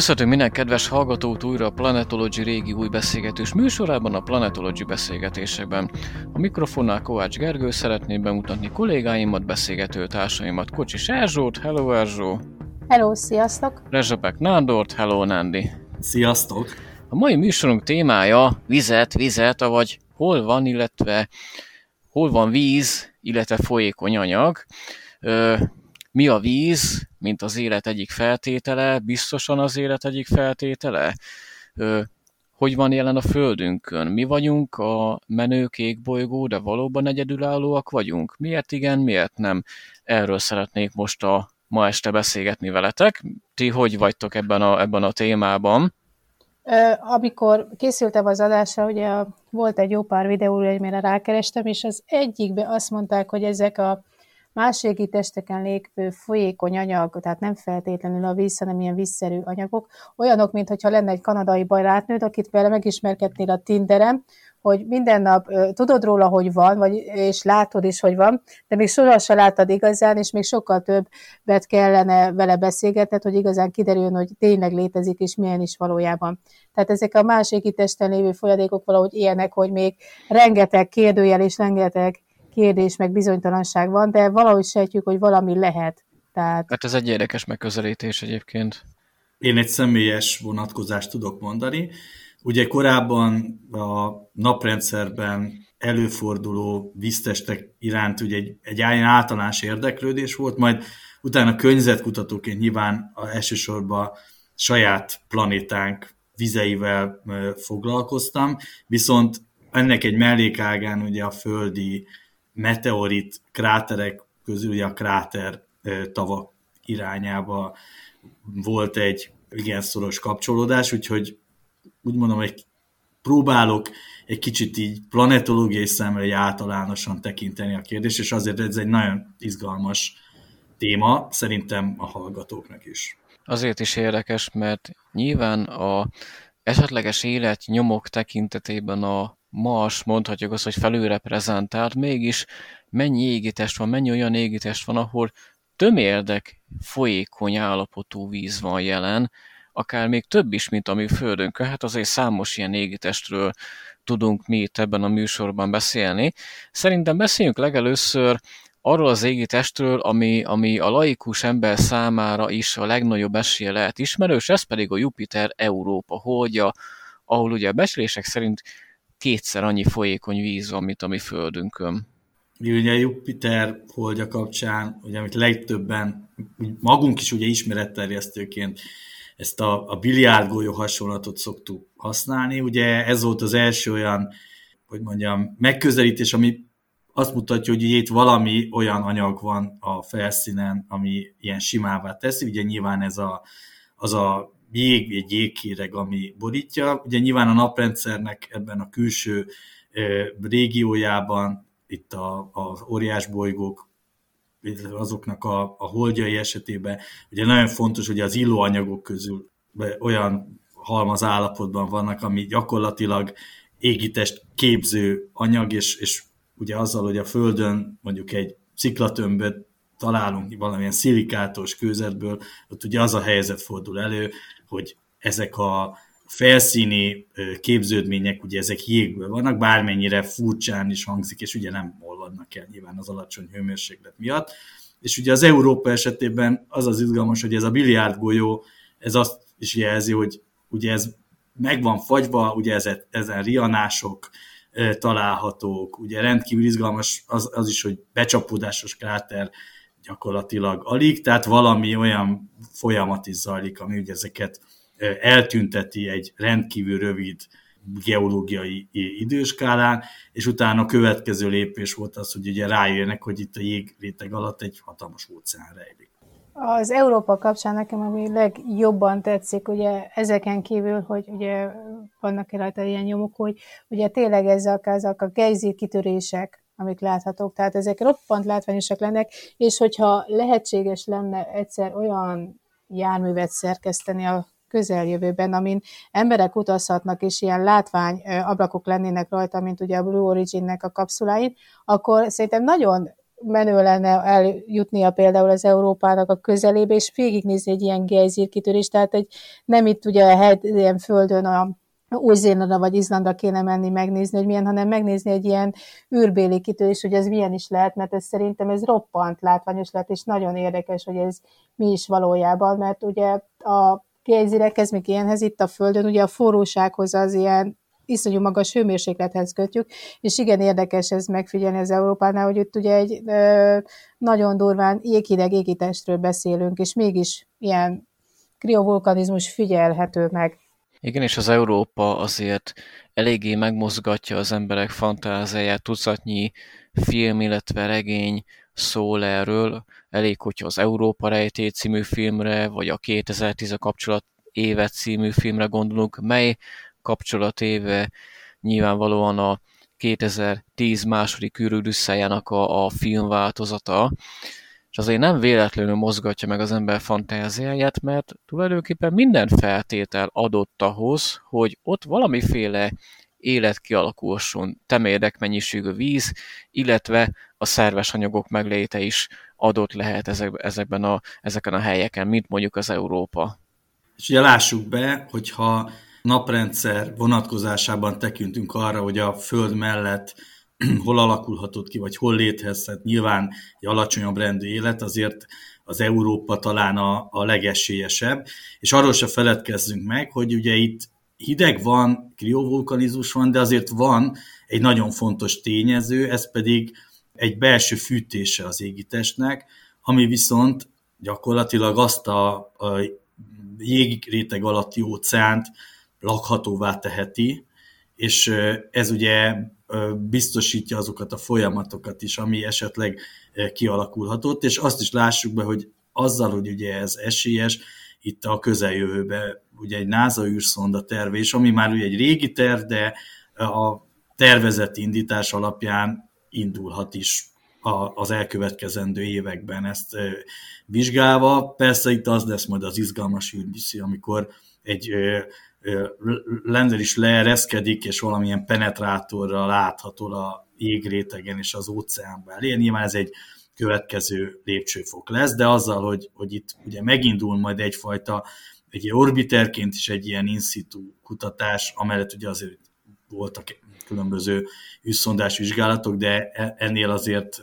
Köszöntöm minden kedves hallgatót újra a Planetology régi új beszélgetős műsorában, a Planetology beszélgetésekben. A mikrofonnál Kovács Gergő szeretném bemutatni kollégáimat, beszélgető társaimat, Kocsi Erzsót, hello Erzsó! Hello, sziasztok! Rezsepek Nándort, hello Nándi! Sziasztok! A mai műsorunk témája vizet, vizet, vagy hol van, illetve hol van víz, illetve folyékony anyag. Ö, mi a víz, mint az élet egyik feltétele, biztosan az élet egyik feltétele? Hogy van jelen a Földünkön? Mi vagyunk a menő kék de valóban egyedülállóak vagyunk? Miért igen, miért nem? Erről szeretnék most a ma este beszélgetni veletek. Ti hogy vagytok ebben a, ebben a témában? Amikor készültem az adásra, ugye volt egy jó pár videó, amire rákerestem, és az egyikben azt mondták, hogy ezek a más régi testeken lévő folyékony anyag, tehát nem feltétlenül a víz, hanem ilyen vízszerű anyagok, olyanok, mintha lenne egy kanadai barátnőd, akit vele megismerkednél a Tinderen, hogy minden nap uh, tudod róla, hogy van, vagy, és látod is, hogy van, de még sohasem láttad igazán, és még sokkal többet kellene vele beszélgetned, hogy igazán kiderüljön, hogy tényleg létezik, és milyen is valójában. Tehát ezek a másik testen lévő folyadékok valahogy ilyenek, hogy még rengeteg kérdőjel és rengeteg kérdés, meg bizonytalanság van, de valahogy sejtjük, hogy valami lehet. Tehát... Hát ez egy érdekes megközelítés egyébként. Én egy személyes vonatkozást tudok mondani. Ugye korábban a naprendszerben előforduló víztestek iránt ugye egy, egy általános érdeklődés volt, majd utána környezetkutatóként nyilván a elsősorban saját planétánk vizeivel foglalkoztam, viszont ennek egy mellékágán ugye a földi meteorit kráterek közül ugye a kráter tavak irányába volt egy igen szoros kapcsolódás, úgyhogy úgy mondom, hogy próbálok egy kicsit így planetológiai szemmel egy általánosan tekinteni a kérdést, és azért ez egy nagyon izgalmas téma, szerintem a hallgatóknak is. Azért is érdekes, mert nyilván a esetleges élet nyomok tekintetében a Mars mondhatjuk azt, hogy felülreprezentált, mégis mennyi égitest van, mennyi olyan égitest van, ahol tömérdek folyékony állapotú víz van jelen, akár még több is, mint ami Földünkön. Hát azért számos ilyen égitestről tudunk mi itt ebben a műsorban beszélni. Szerintem beszéljünk legelőször arról az égitestről, ami, ami a laikus ember számára is a legnagyobb esélye lehet ismerős, ez pedig a Jupiter Európa holdja, ahol ugye a becslések szerint kétszer annyi folyékony víz van, mint a mi Földünkön. Ugye Jupiter holdja kapcsán, ugye, amit legtöbben, magunk is ugye ismeretterjesztőként ezt a, a biliárdgolyó hasonlatot szoktuk használni. Ugye ez volt az első olyan, hogy mondjam, megközelítés, ami azt mutatja, hogy itt valami olyan anyag van a felszínen, ami ilyen simává teszi. Ugye nyilván ez a, az a jég, egy jégkéreg, ami borítja. Ugye nyilván a naprendszernek ebben a külső régiójában itt a, a óriás bolygók, azoknak a, a holdjai esetében, ugye nagyon fontos, hogy az illóanyagok közül olyan halmaz állapotban vannak, ami gyakorlatilag égitest képző anyag, és, és ugye azzal, hogy a Földön mondjuk egy sziklatömböt találunk valamilyen szilikátos kőzetből, ott ugye az a helyzet fordul elő, hogy ezek a felszíni képződmények, ugye ezek jégből vannak, bármennyire furcsán is hangzik, és ugye nem olvadnak el nyilván az alacsony hőmérséklet miatt. És ugye az Európa esetében az az izgalmas, hogy ez a biliárd golyó, ez azt is jelzi, hogy ugye ez meg van fagyva, ugye ezen, ezen rianások találhatók, ugye rendkívül izgalmas az, az is, hogy becsapódásos kráter gyakorlatilag alig, tehát valami olyan folyamat is zajlik, ami ugye ezeket eltünteti egy rendkívül rövid geológiai időskálán, és utána a következő lépés volt az, hogy ugye rájönnek, hogy itt a jégréteg alatt egy hatalmas óceán rejlik. Az Európa kapcsán nekem ami legjobban tetszik, ugye ezeken kívül, hogy ugye vannak rajta ilyen nyomok, hogy ugye tényleg ezek, ezek a gejzír kitörések, amik láthatók, tehát ezek roppant látványosak lennek, és hogyha lehetséges lenne egyszer olyan járművet szerkeszteni a közeljövőben, amin emberek utazhatnak, és ilyen látvány ablakok lennének rajta, mint ugye a Blue Origin-nek a kapszuláin, akkor szerintem nagyon menő lenne eljutnia például az Európának a közelébe, és végignézni egy ilyen gejzírkitörést, tehát egy, nem itt ugye a hely, ilyen földön a új-Zélanda vagy Izlanda kéne menni megnézni, hogy milyen, hanem megnézni egy ilyen űrbéli kitörés, hogy ez milyen is lehet, mert ez szerintem ez roppant látványos lehet, és nagyon érdekes, hogy ez mi is valójában, mert ugye a gejzírekhez, még ilyenhez itt a Földön, ugye a forrósághoz az ilyen iszonyú magas hőmérséklethez kötjük, és igen érdekes ez megfigyelni az Európánál, hogy itt ugye egy ö, nagyon durván jéghideg égitestről beszélünk, és mégis ilyen kriovulkanizmus figyelhető meg. Igen, és az Európa azért eléggé megmozgatja az emberek fantáziáját, tucatnyi film, illetve regény szól erről. Elég, hogyha az Európa rejté című filmre, vagy a 2010 a kapcsolat évet című filmre gondolunk, mely kapcsolatéve nyilvánvalóan a 2010 második űrűdüsszejának a, a filmváltozata, és azért nem véletlenül mozgatja meg az ember fantáziáját, mert tulajdonképpen minden feltétel adott ahhoz, hogy ott valamiféle élet kialakulson, temérdek mennyiségű víz, illetve a szerves anyagok megléte is adott lehet ezek, ezekben a, ezeken a helyeken, mint mondjuk az Európa. És ugye lássuk be, hogyha naprendszer vonatkozásában tekintünk arra, hogy a Föld mellett hol alakulhatott ki, vagy hol létezhet nyilván egy alacsonyabb rendű élet, azért az Európa talán a, a legesélyesebb, és arról se feledkezzünk meg, hogy ugye itt hideg van, kriovulkanizmus van, de azért van egy nagyon fontos tényező, ez pedig egy belső fűtése az égitestnek, ami viszont gyakorlatilag azt a, a jégréteg alatti óceánt lakhatóvá teheti, és ez ugye biztosítja azokat a folyamatokat is, ami esetleg kialakulhatott, és azt is lássuk be, hogy azzal, hogy ugye ez esélyes, itt a közeljövőben ugye egy NASA űrszonda tervés, ami már ugye egy régi terv, de a tervezett indítás alapján indulhat is az elkövetkezendő években ezt vizsgálva. Persze itt az lesz majd az izgalmas űrmisszió, amikor egy Lender is leereszkedik, és valamilyen penetrátorral látható a jégrétegen és az óceánban elé. Nyilván ez egy következő lépcsőfok lesz, de azzal, hogy, hogy itt ugye megindul majd egyfajta egy ilyen orbiterként is egy ilyen in situ kutatás, amellett ugye azért voltak különböző űrszondás vizsgálatok, de e, ennél azért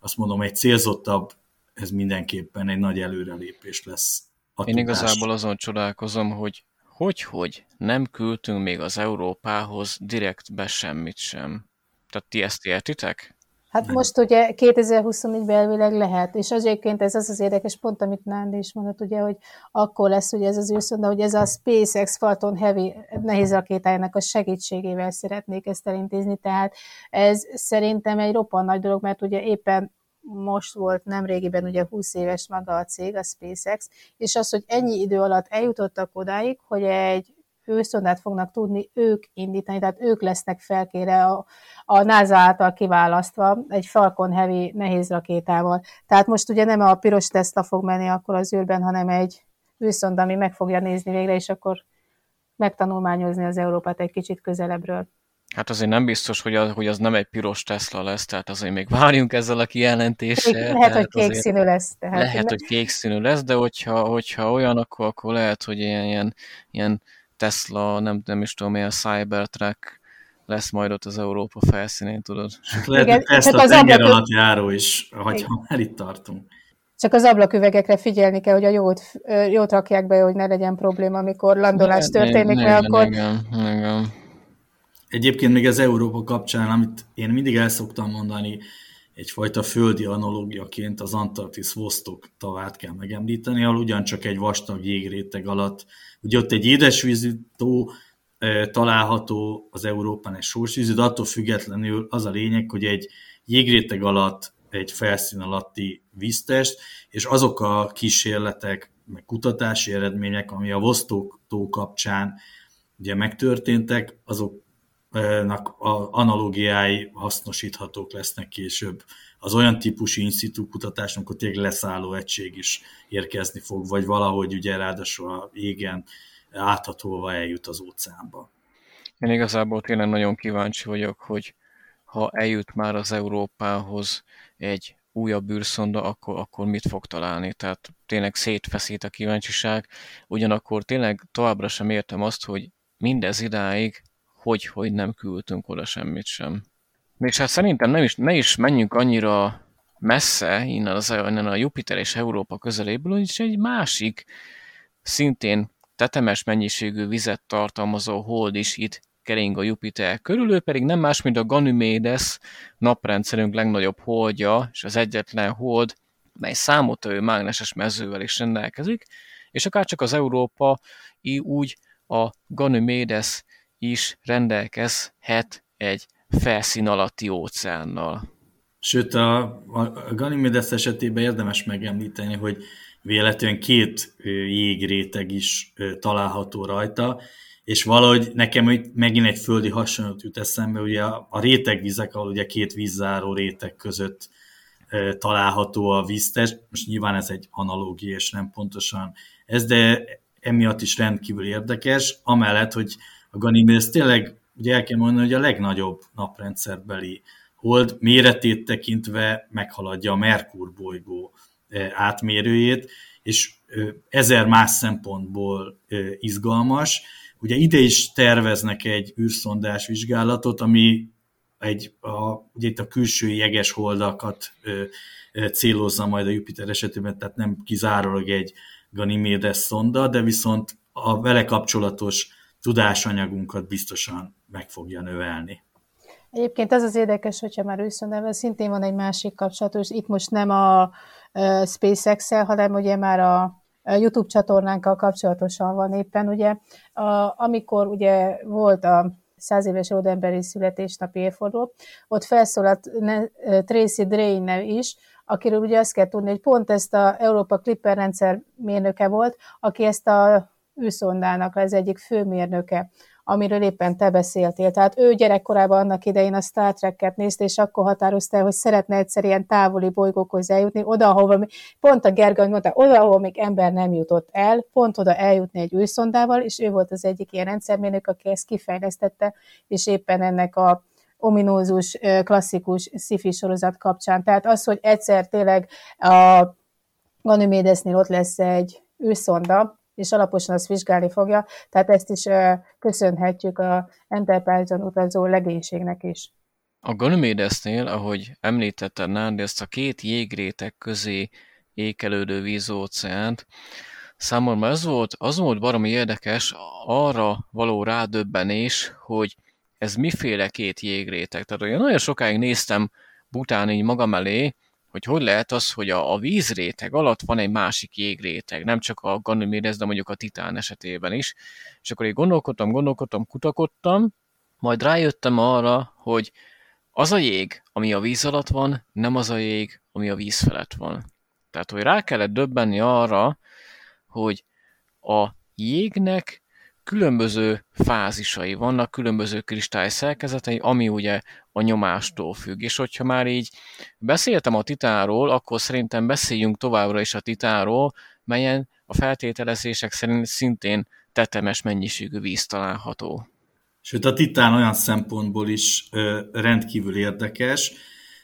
azt mondom, egy célzottabb, ez mindenképpen egy nagy előrelépés lesz. A Én tudás. igazából azon csodálkozom, hogy hogy, hogy nem küldtünk még az Európához direktbe semmit sem. Tehát ti ezt értitek? Hát nem. most ugye 2024-ben elvileg lehet, és azért ez az az érdekes pont, amit Nándi is mondott, ugye, hogy akkor lesz ugye ez az űrszonda, hogy ez a SpaceX Falcon Heavy nehéz rakétájának a segítségével szeretnék ezt elintézni, tehát ez szerintem egy roppan nagy dolog, mert ugye éppen most volt nemrégiben ugye 20 éves maga a cég, a SpaceX, és az, hogy ennyi idő alatt eljutottak odáig, hogy egy űrszondát fognak tudni ők indítani, tehát ők lesznek felkére a, a NASA által kiválasztva egy Falcon Heavy nehéz rakétával. Tehát most ugye nem a piros Tesla fog menni akkor az űrben, hanem egy űrszonda, ami meg fogja nézni végre, és akkor megtanulmányozni az Európát egy kicsit közelebbről. Hát azért nem biztos, hogy az, hogy az nem egy piros Tesla lesz, tehát azért még várjunk ezzel a kijelentéssel. Lehet, tehát hogy kék színű lesz. Tehát lehet, hogy kék színű lesz, de hogyha, hogyha olyan, akkor, akkor lehet, hogy ilyen, ilyen, ilyen Tesla, nem, nem is tudom, ilyen Cybertruck lesz majd ott az Európa felszínén, tudod. Hát lehet, Igen, Tesla az tenger alatt járó is, ha már itt tartunk. Csak az ablaküvegekre figyelni kell, hogy a jót, jót rakják be, hogy ne legyen probléma, amikor landolás történik, mert akkor... Igen, igen. Egyébként még az Európa kapcsán, amit én mindig el szoktam mondani, egyfajta földi analógiaként az Antarktisz Vostok tavát kell megemlíteni, ahol ugyancsak egy vastag jégréteg alatt, ugye ott egy édesvízű tó e, található az Európán egy sósvízű, de attól függetlenül az a lényeg, hogy egy jégréteg alatt egy felszín alatti víztest, és azok a kísérletek, meg kutatási eredmények, ami a Vostok tó kapcsán ugye megtörténtek, azok a analógiái hasznosíthatók lesznek később. Az olyan típusú institu kutatás, amikor tényleg leszálló egység is érkezni fog, vagy valahogy ugye ráadásul a égen áthatolva eljut az óceánba. Én igazából tényleg nagyon kíváncsi vagyok, hogy ha eljut már az Európához egy újabb űrszonda, akkor, akkor mit fog találni. Tehát tényleg szétfeszít a kíváncsiság, ugyanakkor tényleg továbbra sem értem azt, hogy mindez idáig hogy, hogy nem küldtünk oda semmit sem. És hát szerintem nem is, ne is menjünk annyira messze innen, az, innen a Jupiter és Európa közeléből, hogy egy másik, szintén tetemes mennyiségű vizet tartalmazó hold is itt kering a Jupiter körül, ő pedig nem más, mint a Ganymedes naprendszerünk legnagyobb holdja, és az egyetlen hold, mely számottevő mágneses mezővel is rendelkezik, és akár csak az Európa úgy a Ganymedes is rendelkezhet egy felszín alatti óceánnal. Sőt, a, a Ganymedes esetében érdemes megemlíteni, hogy véletlenül két jégréteg is található rajta, és valahogy nekem megint egy földi hasonlat jut eszembe, ugye a, rétegvizek, ahol ugye két vízzáró réteg között található a víztest, most nyilván ez egy analógia, és nem pontosan ez, de emiatt is rendkívül érdekes, amellett, hogy a Ganymedes tényleg, ugye el kell mondani, hogy a legnagyobb naprendszerbeli hold méretét tekintve meghaladja a Merkur bolygó átmérőjét, és ezer más szempontból izgalmas, Ugye ide is terveznek egy űrszondás vizsgálatot, ami egy, a, ugye itt a külső jeges holdakat ö, ö, célozza majd a Jupiter esetében, tehát nem kizárólag egy Ganymedes szonda, de viszont a vele kapcsolatos tudásanyagunkat biztosan meg fogja növelni. Egyébként ez az érdekes, hogyha már űrszondával szintén van egy másik kapcsolatos, itt most nem a SpaceX-el, hanem ugye már a YouTube csatornánkkal kapcsolatosan van éppen, ugye, a, amikor ugye volt a száz éves ódemberi születésnapi évforduló, ott felszólalt Tracy Drainer is, akiről ugye azt kell tudni, hogy pont ezt a Európa Clipper rendszer mérnöke volt, aki ezt a űrszondának az egyik főmérnöke amiről éppen te beszéltél. Tehát ő gyerekkorában annak idején a Star Trek-et nézte, és akkor határozta el, hogy szeretne egyszer ilyen távoli bolygókhoz eljutni, oda, ahova, pont a Gergely mondta, oda, ahol még ember nem jutott el, pont oda eljutni egy űrszondával, és ő volt az egyik ilyen rendszermérnök, aki ezt kifejlesztette, és éppen ennek a ominózus, klasszikus sci sorozat kapcsán. Tehát az, hogy egyszer tényleg a Ganymedesnél ott lesz egy űrszonda, és alaposan azt vizsgálni fogja, tehát ezt is köszönhetjük a Enterprise-on utazó legénységnek is. A Ganymedesnél, ahogy említetted Nándi, ezt a két jégrétek közé ékelődő vízóceánt, számomra az volt, az volt baromi érdekes arra való rádöbbenés, hogy ez miféle két jégrétek. Tehát olyan nagyon sokáig néztem bután így magam elé, hogy hogy lehet az, hogy a, a vízréteg alatt van egy másik jégréteg, nem csak a Ganymedes, de mondjuk a Titán esetében is. És akkor én gondolkodtam, gondolkodtam, kutakodtam, majd rájöttem arra, hogy az a jég, ami a víz alatt van, nem az a jég, ami a víz felett van. Tehát, hogy rá kellett döbbenni arra, hogy a jégnek különböző fázisai vannak, különböző kristály szerkezetei, ami ugye a nyomástól függ. És hogyha már így beszéltem a titánról, akkor szerintem beszéljünk továbbra is a titánról, melyen a feltételezések szerint szintén tetemes mennyiségű víz található. Sőt, a titán olyan szempontból is ö, rendkívül érdekes,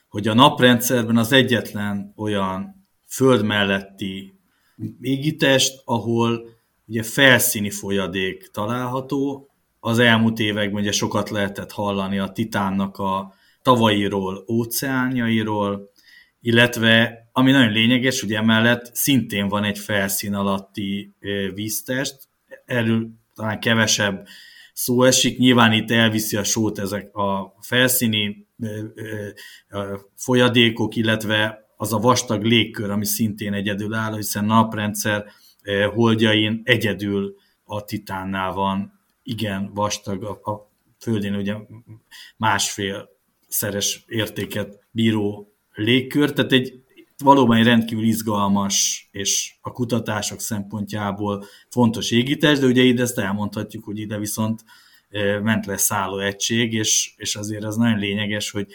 hogy a naprendszerben az egyetlen olyan föld melletti égitest, ahol ugye felszíni folyadék található. Az elmúlt években ugye sokat lehetett hallani a Titánnak a tavairól, óceánjairól, illetve ami nagyon lényeges, hogy emellett szintén van egy felszín alatti víztest, erről talán kevesebb szó esik, nyilván itt elviszi a sót ezek a felszíni folyadékok, illetve az a vastag légkör, ami szintén egyedülálló, hiszen naprendszer holdjain egyedül a titánnál van igen vastag, a, a Földén ugye másfél szeres értéket bíró légkör, tehát egy valóban egy rendkívül izgalmas és a kutatások szempontjából fontos égítés, de ugye ide ezt elmondhatjuk, hogy ide viszont ment le szálló egység, és, és azért ez nagyon lényeges, hogy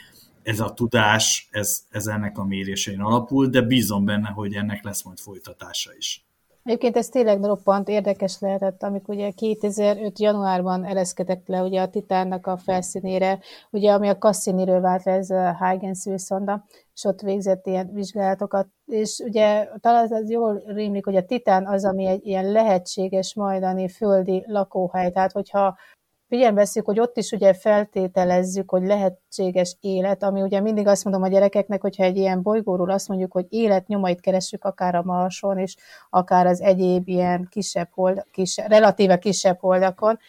ez a tudás, ez, ez ennek a mérésein alapul, de bízom benne, hogy ennek lesz majd folytatása is. Egyébként ez tényleg roppant érdekes lehetett, amikor ugye 2005. januárban ereszkedett le ugye a Titánnak a felszínére, ugye ami a Cassiniről vált le, ez a Huygens szonda, és ott végzett ilyen vizsgálatokat, és ugye talán az jól rémlik, hogy a Titán az, ami egy ilyen lehetséges majdani földi lakóhely, tehát hogyha figyelembe veszük, hogy ott is ugye feltételezzük, hogy lehetséges élet, ami ugye mindig azt mondom a gyerekeknek, hogyha egy ilyen bolygóról azt mondjuk, hogy élet nyomait keressük akár a Marson, és akár az egyéb ilyen kisebb hold, kisebb, relatíve kisebb holdakon,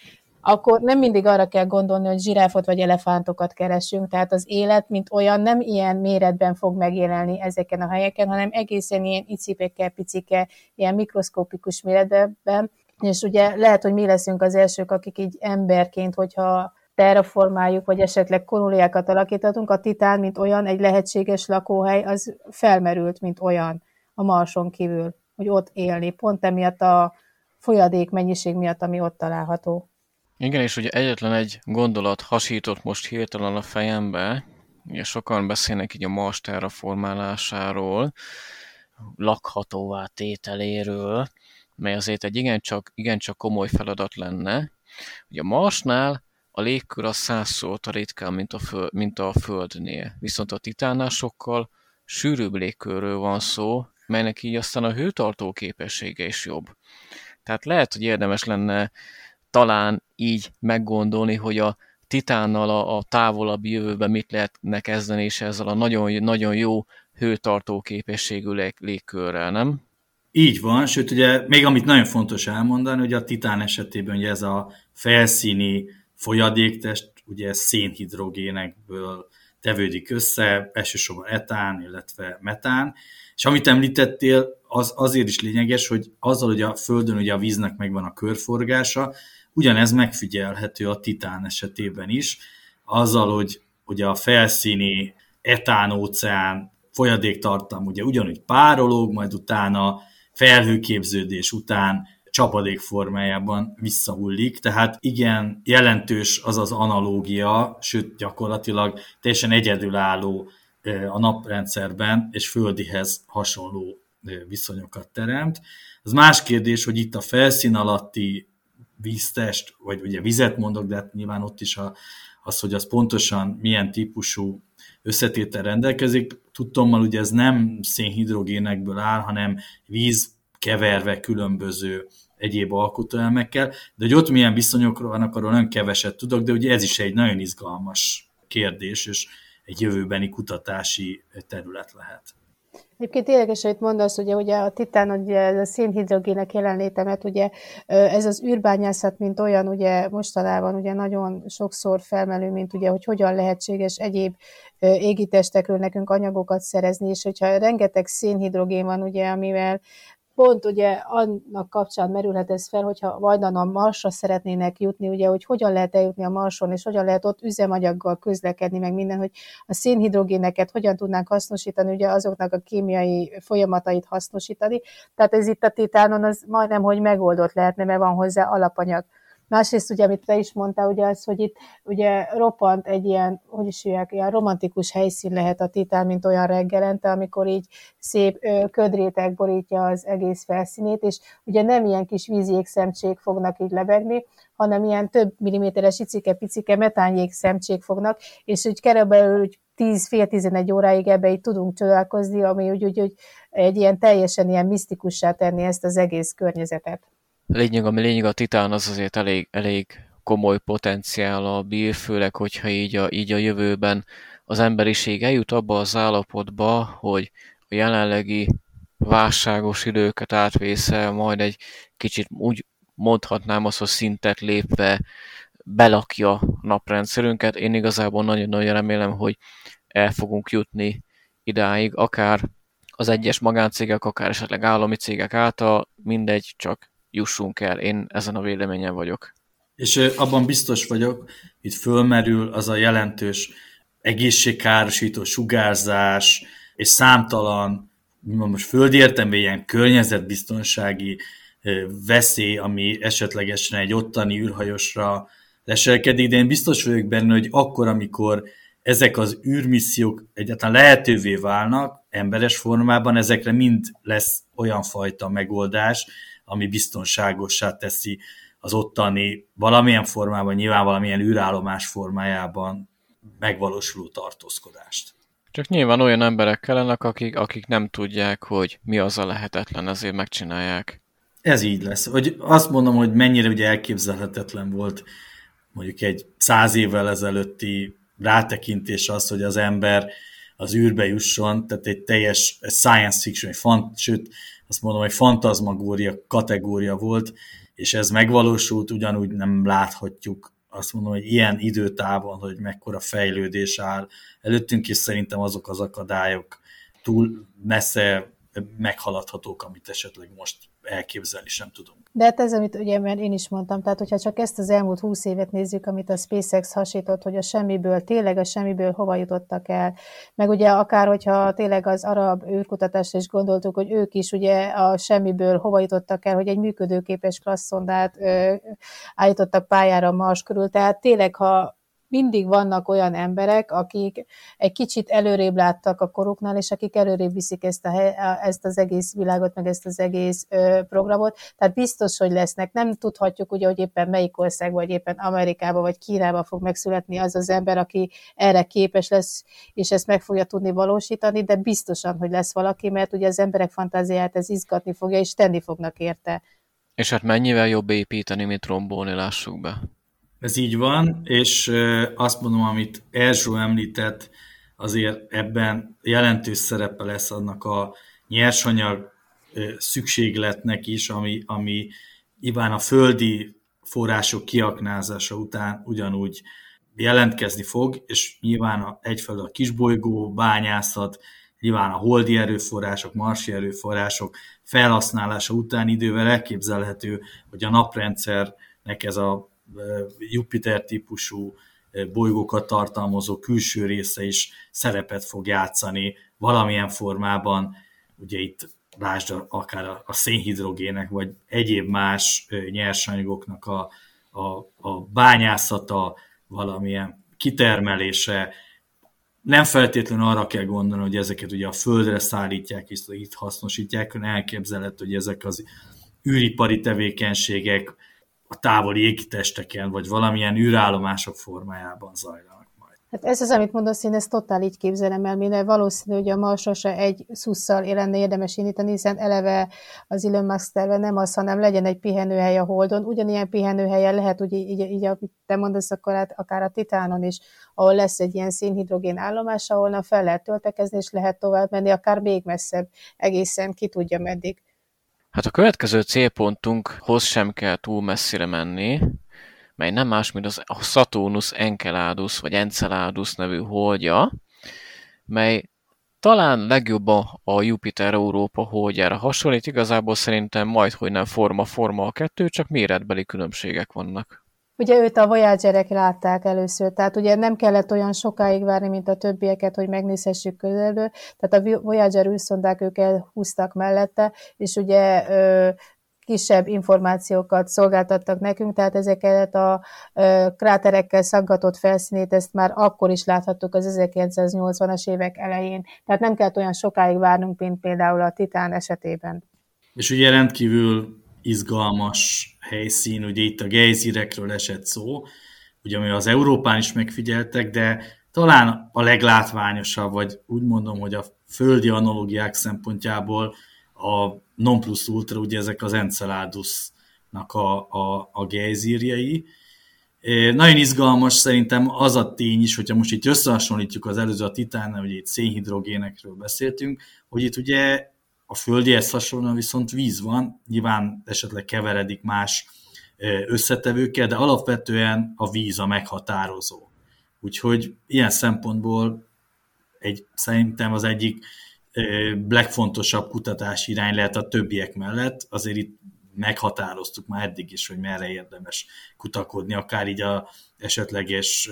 akkor nem mindig arra kell gondolni, hogy zsiráfot vagy elefántokat keresünk, tehát az élet, mint olyan, nem ilyen méretben fog megjelenni ezeken a helyeken, hanem egészen ilyen icipeke, picike, ilyen mikroszkopikus méretben, és ugye lehet, hogy mi leszünk az elsők, akik így emberként, hogyha terraformáljuk, vagy esetleg kolóniákat alakítatunk, a titán, mint olyan, egy lehetséges lakóhely, az felmerült, mint olyan a Marson kívül, hogy ott élni, pont emiatt a folyadék mennyiség miatt, ami ott található. Igen, és ugye egyetlen egy gondolat hasított most hirtelen a fejembe, ugye sokan beszélnek így a Mars terraformálásáról, lakhatóvá tételéről, mely azért egy igencsak, igencsak komoly feladat lenne. Ugye a Marsnál a légkör az százszor ritkább, mint a, föld, mint a Földnél. Viszont a Titánnál sokkal sűrűbb légkörről van szó, melynek így aztán a hőtartó képessége is jobb. Tehát lehet, hogy érdemes lenne talán így meggondolni, hogy a Titánnal a, a távolabbi jövőben mit lehetne kezdeni, és ezzel a nagyon, nagyon jó hőtartó képességű légkörrel, nem? Így van, sőt ugye még amit nagyon fontos elmondani, hogy a titán esetében ugye ez a felszíni folyadéktest, ugye szénhidrogénekből tevődik össze, elsősorban etán, illetve metán, és amit említettél, az azért is lényeges, hogy azzal, hogy a Földön ugye a víznek megvan a körforgása, ugyanez megfigyelhető a titán esetében is, azzal, hogy ugye a felszíni etán-óceán folyadéktartam ugye ugyanúgy párolog, majd utána felhőképződés után csapadék formájában visszahullik, tehát igen, jelentős az az analógia, sőt gyakorlatilag teljesen egyedülálló a naprendszerben, és földihez hasonló viszonyokat teremt. Az más kérdés, hogy itt a felszín alatti víztest, vagy ugye vizet mondok, de hát nyilván ott is a, az, hogy az pontosan milyen típusú összetétel rendelkezik. Tudtommal ugye ez nem szénhidrogénekből áll, hanem víz keverve különböző egyéb alkotóelmekkel, de hogy ott milyen viszonyokról vannak, arról nagyon keveset tudok, de ugye ez is egy nagyon izgalmas kérdés, és egy jövőbeni kutatási terület lehet. Egyébként érdekes, hogy mondasz, ugye, ugye a titán, ugye ez a szénhidrogének jelenlétemet, ugye ez az űrbányászat, mint olyan, ugye mostanában ugye nagyon sokszor felmelő, mint ugye, hogy hogyan lehetséges egyéb égitestekről nekünk anyagokat szerezni, és hogyha rengeteg szénhidrogén van, ugye, amivel pont ugye annak kapcsán merülhet ez fel, hogyha vajdan a Marsra szeretnének jutni, ugye, hogy hogyan lehet eljutni a Marson, és hogyan lehet ott üzemanyaggal közlekedni, meg minden, hogy a szénhidrogéneket hogyan tudnánk hasznosítani, ugye azoknak a kémiai folyamatait hasznosítani. Tehát ez itt a titánon az majdnem, hogy megoldott lehetne, mert van hozzá alapanyag. Másrészt ugye, amit te is mondtál, ugye az, hogy itt ugye roppant egy ilyen, hogy is hívják, ilyen romantikus helyszín lehet a titán, mint olyan reggelente, amikor így szép ö, ködrétek borítja az egész felszínét, és ugye nem ilyen kis vízjégszemcsék fognak így lebegni, hanem ilyen több milliméteres icike-picike metánjégszemcsék fognak, és úgy körülbelül úgy 10 fél 11 óráig ebbe így tudunk csodálkozni, ami úgy, úgy, úgy egy ilyen teljesen ilyen misztikussá tenni ezt az egész környezetet lényeg, ami lényeg a Titán az azért elég, elég komoly potenciál a bír, főleg, hogyha így a, így a jövőben az emberiség eljut abba az állapotba, hogy a jelenlegi válságos időket átvészel, majd egy kicsit úgy mondhatnám azt, hogy szintet lépve belakja naprendszerünket. Én igazából nagyon-nagyon remélem, hogy el fogunk jutni idáig, akár az egyes magáncégek, akár esetleg állami cégek által, mindegy, csak jussunk el. Én ezen a véleményen vagyok. És abban biztos vagyok, itt fölmerül az a jelentős egészségkárosító sugárzás, és számtalan, most földi értelmében ilyen környezetbiztonsági veszély, ami esetlegesen egy ottani űrhajosra leselkedik, de én biztos vagyok benne, hogy akkor, amikor ezek az űrmissziók egyáltalán lehetővé válnak, emberes formában, ezekre mind lesz olyan fajta megoldás, ami biztonságossá teszi az ottani valamilyen formában, nyilván valamilyen űrállomás formájában megvalósuló tartózkodást. Csak nyilván olyan emberek kellenek, akik, akik nem tudják, hogy mi az a lehetetlen, ezért megcsinálják. Ez így lesz. Hogy azt mondom, hogy mennyire ugye elképzelhetetlen volt mondjuk egy száz évvel ezelőtti rátekintés az, hogy az ember az űrbe jusson, tehát egy teljes science fiction, egy fant, sőt, azt mondom, hogy fantazmagória kategória volt, és ez megvalósult, ugyanúgy nem láthatjuk azt mondom, hogy ilyen időtávon, hogy mekkora fejlődés áll. Előttünk, és szerintem azok az akadályok túl messze meghaladhatók, amit esetleg most elképzelni sem tudunk. De hát ez, amit ugye mert én is mondtam, tehát hogyha csak ezt az elmúlt húsz évet nézzük, amit a SpaceX hasított, hogy a semmiből, tényleg a semmiből hova jutottak el, meg ugye akár, hogyha tényleg az arab űrkutatásra is gondoltuk, hogy ők is ugye a semmiből hova jutottak el, hogy egy működőképes klasszondát állítottak pályára Mars körül, tehát tényleg, ha mindig vannak olyan emberek, akik egy kicsit előrébb láttak a koruknál, és akik előrébb viszik ezt, a, ezt az egész világot, meg ezt az egész ö, programot. Tehát biztos, hogy lesznek. Nem tudhatjuk ugye, hogy éppen melyik ország, vagy éppen Amerikába, vagy Kínába fog megszületni az az ember, aki erre képes lesz, és ezt meg fogja tudni valósítani, de biztosan, hogy lesz valaki, mert ugye az emberek fantáziáját ez izgatni fogja, és tenni fognak érte. És hát mennyivel jobb építeni, mint rombolni, lássuk be. Ez így van, és azt mondom, amit Erzsó említett, azért ebben jelentős szerepe lesz annak a nyersanyag szükségletnek is, ami, ami nyilván a földi források kiaknázása után ugyanúgy jelentkezni fog, és nyilván a, egyfelől a kisbolygó bányászat, nyilván a holdi erőforrások, marsi erőforrások felhasználása után idővel elképzelhető, hogy a naprendszernek ez a Jupiter típusú bolygókat tartalmazó külső része is szerepet fog játszani valamilyen formában, ugye itt lásd akár a szénhidrogének, vagy egyéb más nyersanyagoknak a, a, a bányászata, valamilyen kitermelése, nem feltétlenül arra kell gondolni, hogy ezeket ugye a földre szállítják, és itt hasznosítják, elképzelhető, hogy ezek az űripari tevékenységek a távoli égitesteken, vagy valamilyen űrállomások formájában zajlanak majd. Hát ez az, amit mondasz, én ezt totál így képzelem el, minél valószínű, hogy a Marsra se egy szusszal lenne érdemes indítani, hiszen eleve az Elon Musk terve nem az, hanem legyen egy pihenőhely a Holdon. Ugyanilyen pihenőhelyen lehet, így, így, így amit te mondasz, akkor hát akár a Titánon is, ahol lesz egy ilyen szénhidrogén állomás, ahol fel lehet töltekezni, és lehet tovább menni, akár még messzebb, egészen ki tudja meddig. Hát a következő célpontunkhoz sem kell túl messzire menni, mely nem más, mint az a Saturnus Enceladus, vagy Enceladus nevű holdja, mely talán legjobban a Jupiter Európa holdjára hasonlít, igazából szerintem majd, hogy nem forma-forma a kettő, csak méretbeli különbségek vannak. Ugye őt a Voyagerek látták először, tehát ugye nem kellett olyan sokáig várni, mint a többieket, hogy megnézhessük közelből, tehát a Voyager űrszondák ők elhúztak mellette, és ugye ö, kisebb információkat szolgáltattak nekünk, tehát ezeket a ö, kráterekkel szaggatott felszínét, ezt már akkor is láthattuk az 1980-as évek elején. Tehát nem kellett olyan sokáig várnunk, mint például a Titán esetében. És ugye rendkívül izgalmas helyszín, ugye itt a gejzirekről esett szó, ugye ami az Európán is megfigyeltek, de talán a leglátványosabb, vagy úgy mondom, hogy a földi analógiák szempontjából a non plus ultra, ugye ezek az Enceladusnak a, a, a gejzírjei. Nagyon izgalmas szerintem az a tény is, hogyha most itt összehasonlítjuk az előző a titánnal, hogy itt szénhidrogénekről beszéltünk, hogy itt ugye a földihez hasonlóan viszont víz van, nyilván esetleg keveredik más összetevőkkel, de alapvetően a víz a meghatározó. Úgyhogy ilyen szempontból egy, szerintem az egyik legfontosabb kutatási irány lehet a többiek mellett. Azért itt meghatároztuk már eddig is, hogy merre érdemes kutakodni, akár így a esetleges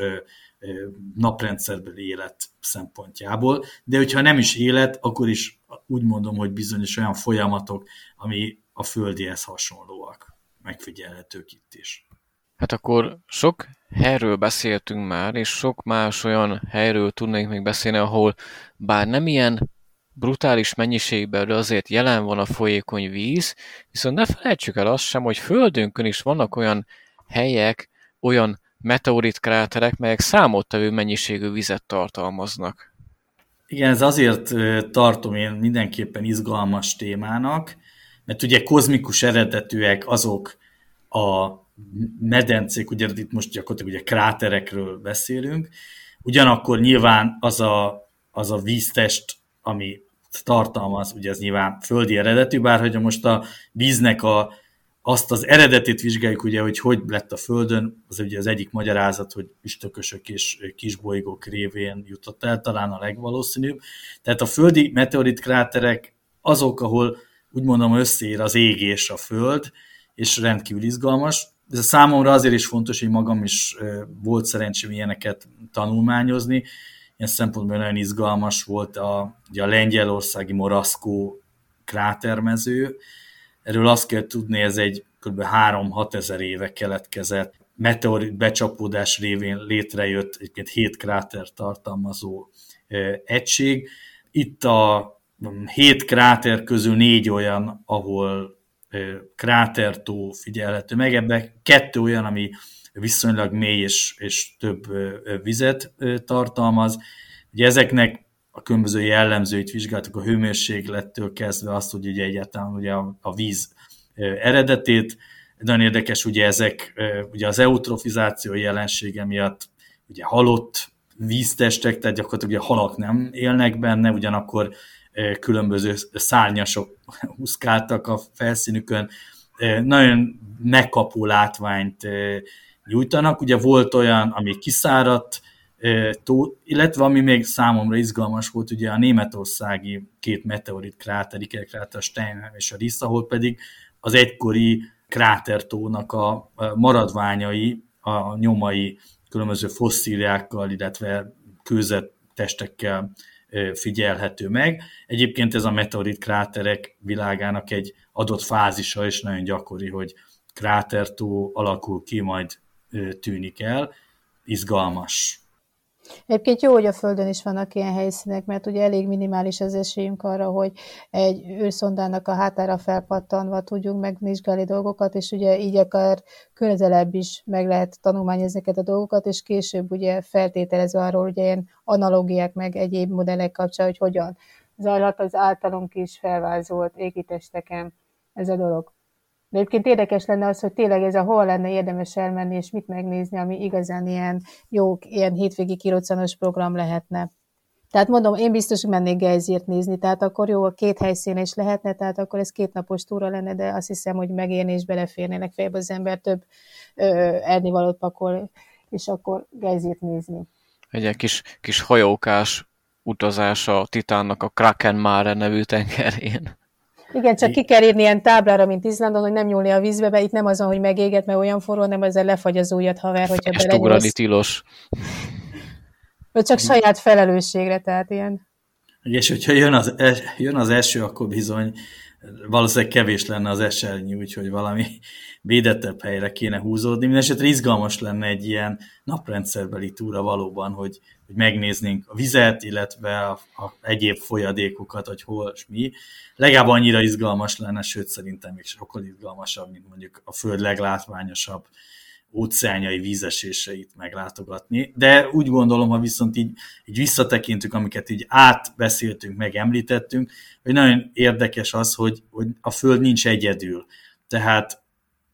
naprendszerbeli élet szempontjából. De hogyha nem is élet, akkor is úgy mondom, hogy bizonyos olyan folyamatok, ami a földihez hasonlóak, megfigyelhetők itt is. Hát akkor sok helyről beszéltünk már, és sok más olyan helyről tudnék még beszélni, ahol bár nem ilyen brutális mennyiségben azért jelen van a folyékony víz, viszont ne felejtsük el azt sem, hogy Földünkön is vannak olyan helyek, olyan meteorit kráterek, melyek számottevő mennyiségű vizet tartalmaznak. Igen, ez azért tartom én mindenképpen izgalmas témának, mert ugye kozmikus eredetűek azok a medencék, ugye itt most gyakorlatilag ugye kráterekről beszélünk, ugyanakkor nyilván az a, az a víztest, ami tartalmaz, ugye ez nyilván földi eredetű, bár hogy most a víznek a, azt az eredetét vizsgáljuk, ugye, hogy hogy lett a Földön, az ugye az egyik magyarázat, hogy üstökösök és kisbolygók révén jutott el, talán a legvalószínűbb. Tehát a földi meteorit kráterek azok, ahol úgy mondom összeér az ég és a Föld, és rendkívül izgalmas. Ez a számomra azért is fontos, hogy magam is volt szerencsém ilyeneket tanulmányozni. Ilyen szempontból nagyon izgalmas volt a, ugye a lengyelországi Moraszkó krátermező. Erről azt kell tudni, ez egy kb. 3-6 ezer éve keletkezett meteorit becsapódás révén létrejött egyébként 7 kráter tartalmazó egység. Itt a hét kráter közül négy olyan, ahol krátertó figyelhető meg, ebben kettő olyan, ami viszonylag mély és, és több vizet tartalmaz. Ugye ezeknek a különböző jellemzőit vizsgáltuk a hőmérséklettől kezdve azt, hogy ugye egyáltalán ugye a, víz eredetét. Nagyon érdekes, ugye ezek ugye az eutrofizáció jelensége miatt ugye halott víztestek, tehát gyakorlatilag ugye halak nem élnek benne, ugyanakkor különböző szárnyasok huszkáltak a felszínükön, nagyon megkapó látványt nyújtanak. Ugye volt olyan, ami kiszáradt, illetve ami még számomra izgalmas volt, ugye a németországi két meteorit kráter, kráter, a Steinheim és a Riss, ahol pedig az egykori krátertónak a maradványai, a nyomai különböző fosszíliákkal, illetve kőzettestekkel figyelhető meg. Egyébként ez a meteorit kráterek világának egy adott fázisa, és nagyon gyakori, hogy krátertó alakul ki, majd tűnik el. Izgalmas. Egyébként jó, hogy a Földön is vannak ilyen helyszínek, mert ugye elég minimális az esélyünk arra, hogy egy űrszondának a hátára felpattanva tudjunk megvizsgálni dolgokat, és ugye így akár közelebb is meg lehet tanulmányozni ezeket a dolgokat, és később ugye feltételezve arról, ugye ilyen analógiák meg egyéb modellek kapcsán, hogy hogyan zajlott az általunk is felvázolt égitesteken ez a dolog. De egyébként érdekes lenne az, hogy tényleg ez a hol lenne érdemes elmenni, és mit megnézni, ami igazán ilyen jó, ilyen hétvégi kirocanos program lehetne. Tehát mondom, én biztos mennék Gejzírt nézni, tehát akkor jó, a két helyszín is lehetne, tehát akkor ez két napos túra lenne, de azt hiszem, hogy megérni és beleférnének fejbe az ember több ö, ennivalót pakol, és akkor Gejzírt nézni. Egy kis, kis hajókás utazás a Titánnak a Kraken Mare nevű tengerén. Igen, csak ki kell írni ilyen táblára, mint Izlandon, hogy nem nyúlni a vízbe, be itt nem azon, hogy megéget, mert olyan forró, nem ezzel lefagy az ujjat, haver, hogyha belegyúlsz. tilos. Vagy csak saját felelősségre, tehát ilyen. És hogyha jön az, jön az eső, akkor bizony valószínűleg kevés lenne az esernyő, úgyhogy valami védettebb helyre kéne húzódni. Mindenesetre izgalmas lenne egy ilyen naprendszerbeli túra valóban, hogy, hogy megnéznénk a vizet, illetve a, a egyéb folyadékokat, hogy hol és mi. Legalább annyira izgalmas lenne, sőt szerintem még sokkal izgalmasabb, mint mondjuk a Föld leglátványosabb óceánjai vízeséseit meglátogatni. De úgy gondolom, ha viszont így, így visszatekintünk, amiket így átbeszéltünk, meg említettünk, hogy nagyon érdekes az, hogy, hogy a Föld nincs egyedül. Tehát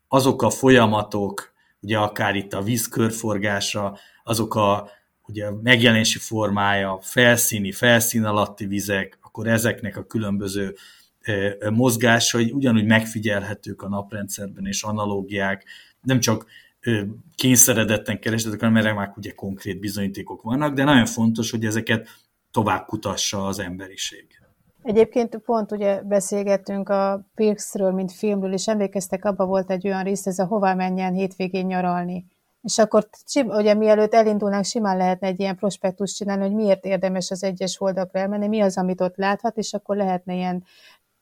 azok a folyamatok, ugye akár itt a vízkörforgása, azok a ugye megjelenési formája, felszíni, felszín alatti vizek, akkor ezeknek a különböző mozgásai ugyanúgy megfigyelhetők a naprendszerben, és analógiák, nem csak kényszeredetten keresletek, hanem erre már ugye konkrét bizonyítékok vannak, de nagyon fontos, hogy ezeket tovább kutassa az emberiség. Egyébként pont ugye beszélgettünk a Pirxről, mint filmről, és emlékeztek, abban volt egy olyan rész, ez a hová menjen hétvégén nyaralni. És akkor ugye mielőtt elindulnánk, simán lehetne egy ilyen prospektus csinálni, hogy miért érdemes az egyes oldakra elmenni, mi az, amit ott láthat, és akkor lehetne ilyen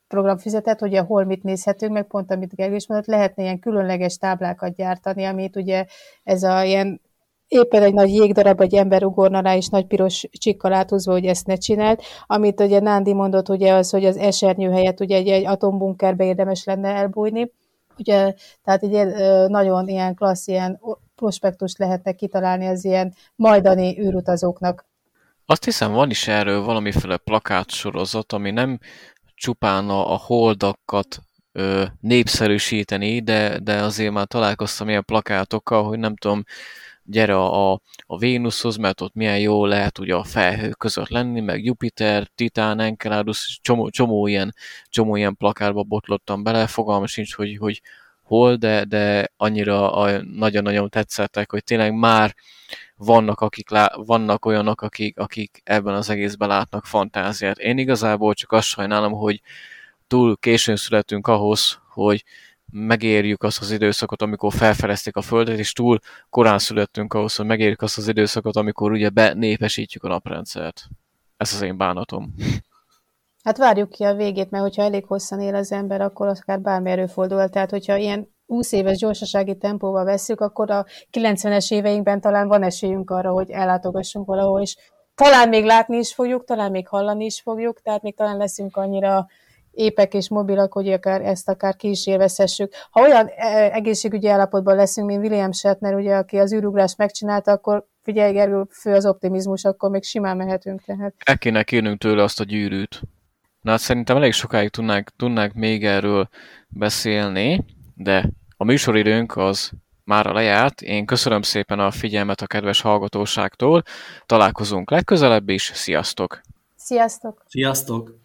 programfizetet, hogy hol mit nézhetünk, meg pont amit Gergő is mondott, lehetne ilyen különleges táblákat gyártani, amit ugye ez a ilyen éppen egy nagy jégdarab, egy ember ugorna rá, és nagy piros csikkal átúzva, hogy ezt ne csinált. Amit ugye Nándi mondott, ugye az, hogy az esernyő helyett ugye egy, egy atombunkerbe érdemes lenne elbújni. Ugye, tehát egy nagyon ilyen klassz, ilyen prospektust lehetne kitalálni az ilyen majdani űrutazóknak. Azt hiszem, van is erről valamiféle plakátsorozat, ami nem csupán a, holdakat ö, népszerűsíteni, de, de azért már találkoztam ilyen plakátokkal, hogy nem tudom, gyere a, a Vénuszhoz, mert ott milyen jó lehet ugye a felhő között lenni, meg Jupiter, Titán, Enceladus, csomó, csomó, ilyen, csomó ilyen plakárba botlottam bele, fogalma sincs, hogy, hogy hol, de, de annyira nagyon-nagyon tetszettek, hogy tényleg már vannak, akik lá, vannak olyanok, akik, akik ebben az egészben látnak fantáziát. Én igazából csak azt sajnálom, hogy túl későn születünk ahhoz, hogy megérjük azt az időszakot, amikor felfelezték a Földet, és túl korán születtünk ahhoz, hogy megérjük azt az időszakot, amikor ugye benépesítjük a naprendszert. Ez az én bánatom. Hát várjuk ki a végét, mert hogyha elég hosszan él az ember, akkor akár bármi előfordul. Tehát, hogyha ilyen 20 éves gyorsasági tempóval veszük, akkor a 90-es éveinkben talán van esélyünk arra, hogy ellátogassunk valahol, és talán még látni is fogjuk, talán még hallani is fogjuk, tehát még talán leszünk annyira épek és mobilak, hogy akár ezt akár ki is élvezhessük. Ha olyan e, egészségügyi állapotban leszünk, mint William Shatner, ugye, aki az űrugrást megcsinálta, akkor figyelj, Gergő, fő az optimizmus, akkor még simán mehetünk. Tehát. El kéne kérnünk tőle azt a gyűrűt. Na hát szerintem elég sokáig tudnánk, tudnánk még erről beszélni, de a műsoridőnk az már lejárt. Én köszönöm szépen a figyelmet a kedves hallgatóságtól. Találkozunk legközelebb is. Sziasztok! Sziasztok! Sziasztok!